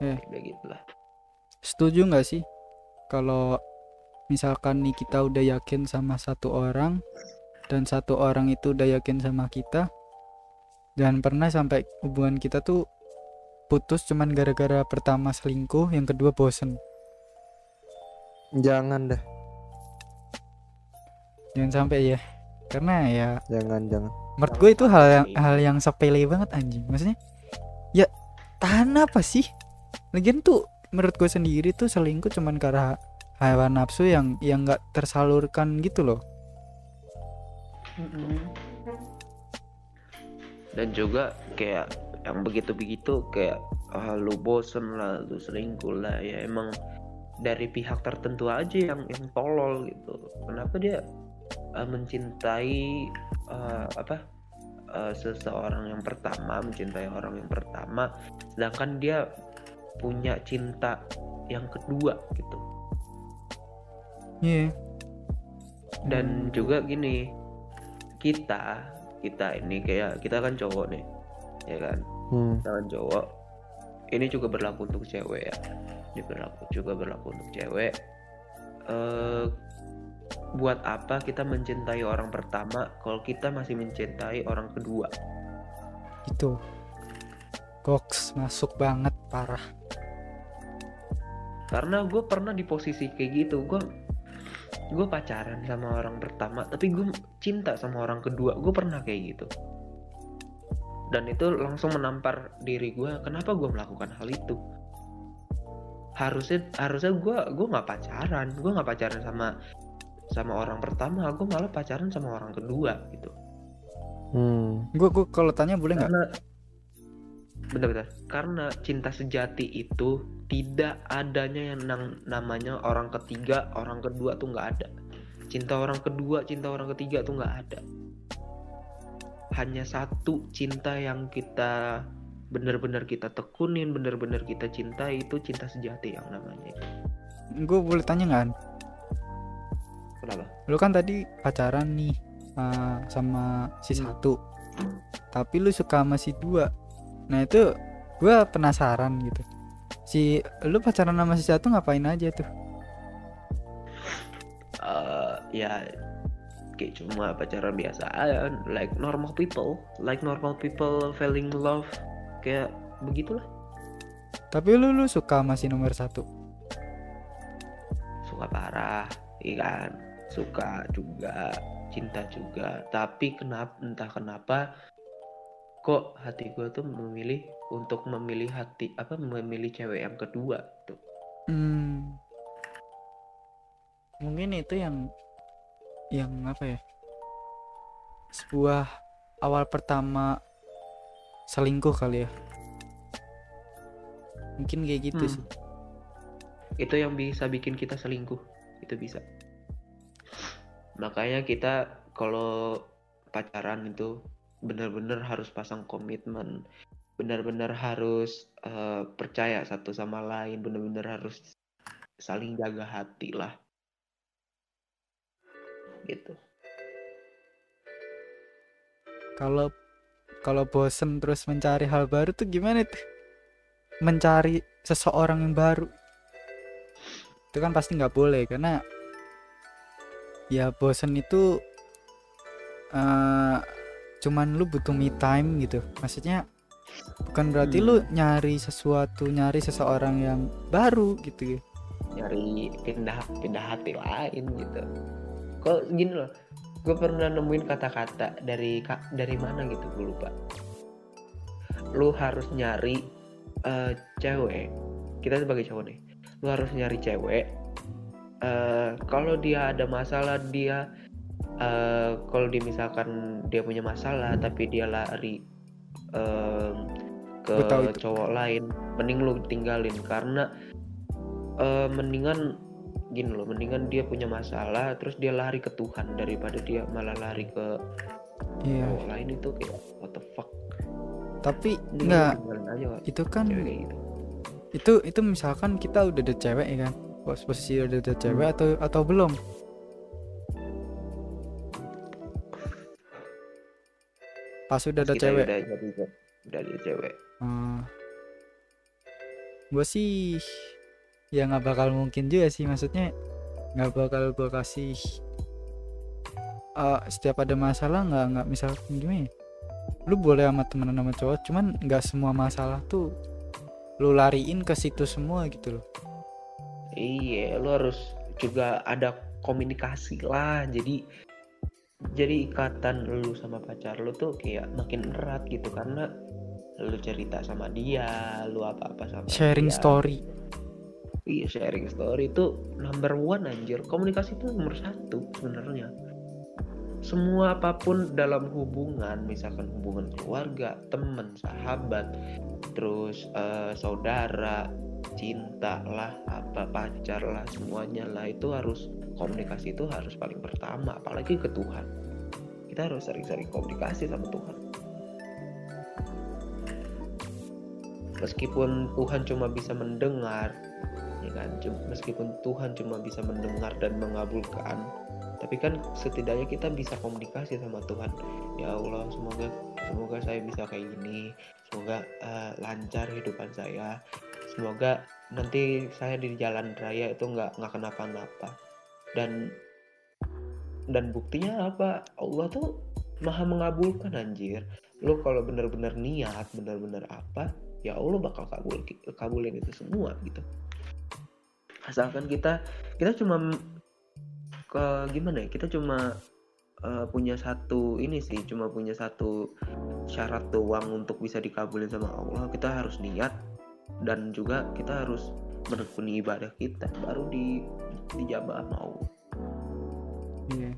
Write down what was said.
Eh. udah gitulah setuju nggak sih kalau misalkan nih kita udah yakin sama satu orang dan satu orang itu udah yakin sama kita dan pernah sampai hubungan kita tuh putus cuman gara-gara pertama selingkuh yang kedua bosen Jangan dah, jangan sampai ya karena ya jangan jangan. menurut gue itu hal yang Iya. hal yang sepele banget anjing maksudnya ya tahan apa sih lagian tuh menurut gue sendiri tuh selingkuh cuman karena hawa nafsu yang yang nggak tersalurkan gitu loh. Dan juga kayak yang begitu-begitu kayak ah, lu bosen lah lu selingkuh lah ya emang dari pihak tertentu aja yang yang tolol gitu. Kenapa dia eh, mencintai eh, apa eh, seseorang yang pertama mencintai orang yang pertama sedangkan dia punya cinta yang kedua gitu. Iya. Dan juga gini kita kita ini kayak kita kan cowok nih ya kan? Hmm. kita kan cowok. Ini juga berlaku untuk cewek ya. Ini berlaku juga berlaku untuk cewek. Eh buat apa kita mencintai orang pertama kalau kita masih mencintai orang kedua? Itu. Goks masuk banget parah karena gue pernah di posisi kayak gitu gue gue pacaran sama orang pertama tapi gue cinta sama orang kedua gue pernah kayak gitu. Dan itu langsung menampar diri gue kenapa gue melakukan hal itu? Harusnya harusnya gue gue nggak pacaran gue nggak pacaran sama sama orang pertama gue malah pacaran sama orang kedua gitu. Hmm. gue gue kalau tanya boleh nggak karena benar-benar karena cinta sejati itu tidak adanya yang namanya orang ketiga orang kedua tuh nggak ada. Cinta orang kedua cinta orang ketiga tuh nggak ada. Hanya satu cinta yang kita benar-benar kita tekunin benar-benar kita cintai itu cinta sejati yang namanya gue boleh tanya nggak kenapa? Lu kan tadi pacaran nih uh, sama si Hmm. satu. Tapi lu suka sama si dua nah itu gue penasaran gitu. Si lu pacaran sama si satu ngapain aja tuh? Eh, ya kayak cuma pacaran biasa like normal people like normal people falling in love kayak begitulah. Tapi lu lu suka sama si nomor satu? Suka parah ikan suka juga cinta juga. Tapi kenapa entah kenapa kok hati gue tuh memilih untuk memilih hati apa memilih cewek yang kedua tuh Hmm. Mungkin itu yang yang apa ya? Sebuah awal pertama selingkuh kali ya. Mungkin kayak gitu Hmm. sih. itu yang bisa bikin kita selingkuh itu bisa makanya kita kalau pacaran itu benar-benar harus pasang komitmen benar-benar harus eh, percaya satu sama lain benar-benar harus saling jaga hati lah gitu Kalau kalau bosen terus mencari hal baru tuh gimana tuh? Mencari seseorang yang baru. Itu kan pasti nggak boleh karena ya bosen itu eh cuman lu butuh me time gitu. Maksudnya bukan berarti Hmm. lu nyari sesuatu, nyari seseorang yang baru gitu ya. nyari pindah pindah hati lain gitu kok gini loh gue pernah nemuin kata-kata dari dari mana gitu gue lupa lu harus nyari eh, cewek kita sebagai cowok nih lu harus nyari cewek eh kalau dia ada masalah dia eh kalau dia misalkan dia punya masalah tapi dia lari em, ke cowok lain mending lu tinggalin. Karena eh, mendingan gini loh mendingan dia punya masalah terus dia lari ke Tuhan daripada dia malah lari ke Iya. cowok lain itu kayak what the fuck? Tapi nggak. itu kan gitu. itu itu misalkan kita udah ada cewek ya kan? Pos- posisi udah ada cewek atau atau belum pas udah ada cewek udah jadi udah ada cewek Hmm. gue sih ya nggak bakal mungkin juga sih maksudnya nggak bakal gue kasih eh, setiap ada masalah nggak nggak misal gimana ya? lu boleh sama temenan sama cowok cuman nggak semua masalah tuh lu lariin ke situ semua gitu loh Iya, lu harus juga ada komunikasi lah. Jadi jadi ikatan lu sama pacar lu tuh kayak makin erat gitu karena lu cerita sama dia, lu apa-apa sama sharing dia. story Iya, sharing story itu number one anjir. Komunikasi itu nomor satu sebenarnya. Semua apa pun dalam hubungan, misalkan hubungan keluarga, teman, sahabat, terus eh, saudara, cinta lah, apa pacar lah, semuanya lah. Itu harus komunikasi itu harus paling pertama, apalagi ke Tuhan. Kita harus sering-sering komunikasi sama Tuhan. Meskipun Tuhan cuma bisa mendengar, ya kan? Meskipun Tuhan cuma bisa mendengar dan mengabulkan tapi kan setidaknya kita bisa komunikasi sama Tuhan. Ya Allah semoga semoga saya bisa kayak gini. Semoga eh, lancar hidupan saya semoga nanti saya di jalan raya itu nggak nggak kenapa-napa. Dan dan buktinya apa? Allah tuh maha mengabulkan anjir. Lo kalau benar-benar niat benar-benar apa ya Allah bakal kabul kabulin itu semua gitu. Asalkan kita kita cuma ke gimana ya kita cuma eh, punya satu ini sih cuma punya satu syarat doang untuk bisa dikabulin sama Allah kita harus niat dan juga kita harus menekuni ibadah kita baru di dijabah Allah iya